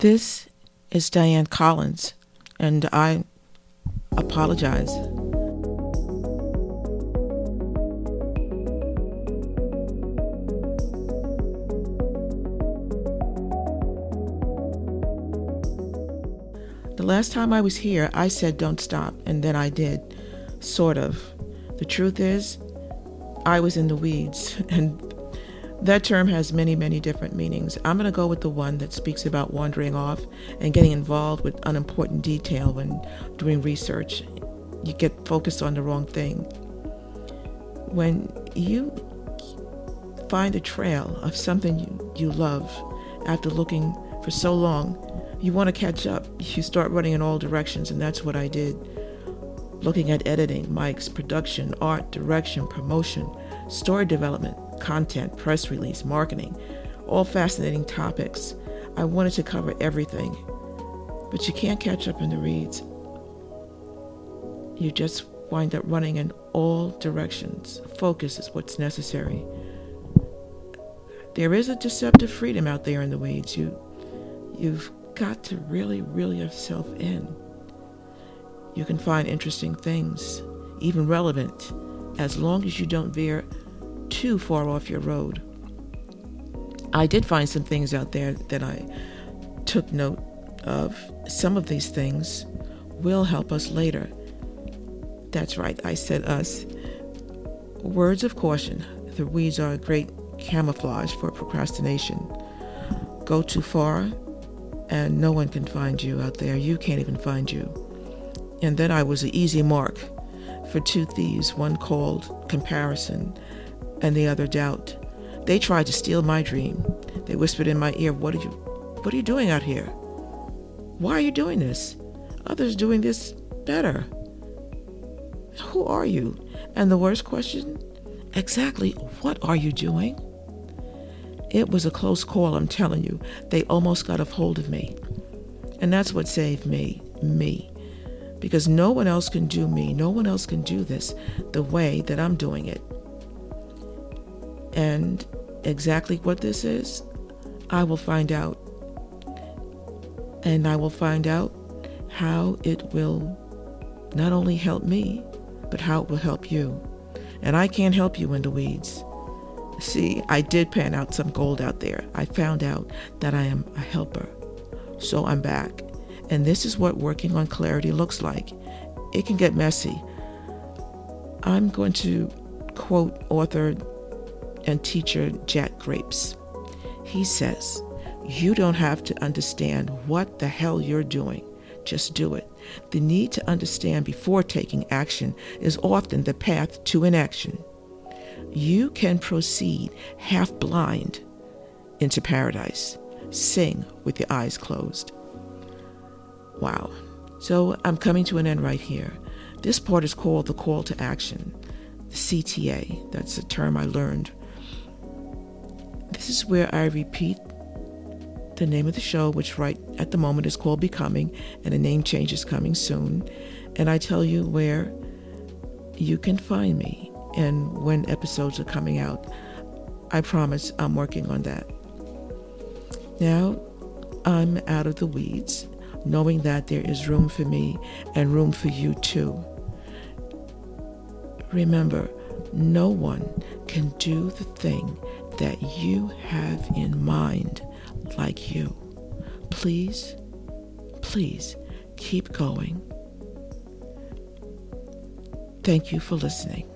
This is Diane Collins, and I apologize. The last time I was here, I said don't stop, and then I did, sort of. The truth is, I was in the weeds, and That term has many, many different meanings. I'm going to go with the one that speaks about wandering off and getting involved with unimportant detail when doing research. You get focused on the wrong thing. When you find a trail of something you, you love after looking for so long, you want to catch up. You start running in all directions, and that's what I did. Looking at editing, mics, production, art, direction, promotion, story development, content, press release, marketing, all fascinating topics. I wanted to cover everything, but you can't catch up in the reads. You just wind up running in all directions. Focus is what's necessary. There is a deceptive freedom out there in the weeds. You you've got to really reel yourself in. You can find interesting things, even relevant, as long as you don't veer too far off your road. I did find some things out there that I took note of. Some of these things will help us later. That's right, I said us. Words of caution. The weeds are a great camouflage for procrastination. Go too far and no one can find you out there. You can't even find you. And then I was an easy mark for two thieves, one called comparison. Comparison and the other doubt. They tried to steal my dream. They whispered in my ear, "What are you What are you doing out here? Why are you doing this? Others doing this better." Who are you? And the worst question, exactly what are you doing? It was a close call, I'm telling you. They almost got a hold of me. And that's what saved me, me. Because no one else can do me, no one else can do this the way that I'm doing it. And exactly what this is, I will find out. And I will find out how it will not only help me, but how it will help you. And I can't help you in the weeds. See, I did pan out some gold out there. I found out that I am a helper. So I'm back. And this is what working on clarity looks like. It can get messy. I'm going to quote author and teacher Jack Grapes. He says, You don't have to understand what the hell you're doing. Just do it. The need to understand before taking action is often the path to inaction. You can proceed half blind into paradise. Sing with your eyes closed. Wow. So I'm coming to an end right here. This part is called the call to action, the CTA. That's a term I learned This is where I repeat the name of the show, which right at the moment is called Becoming, and a name change is coming soon. And I tell you where you can find me and when episodes are coming out. I promise I'm working on that. Now, I'm out of the weeds, knowing that there is room for me and room for you too. Remember, no one can do the thing that you have in mind like you. Please, please keep going. Thank you for listening.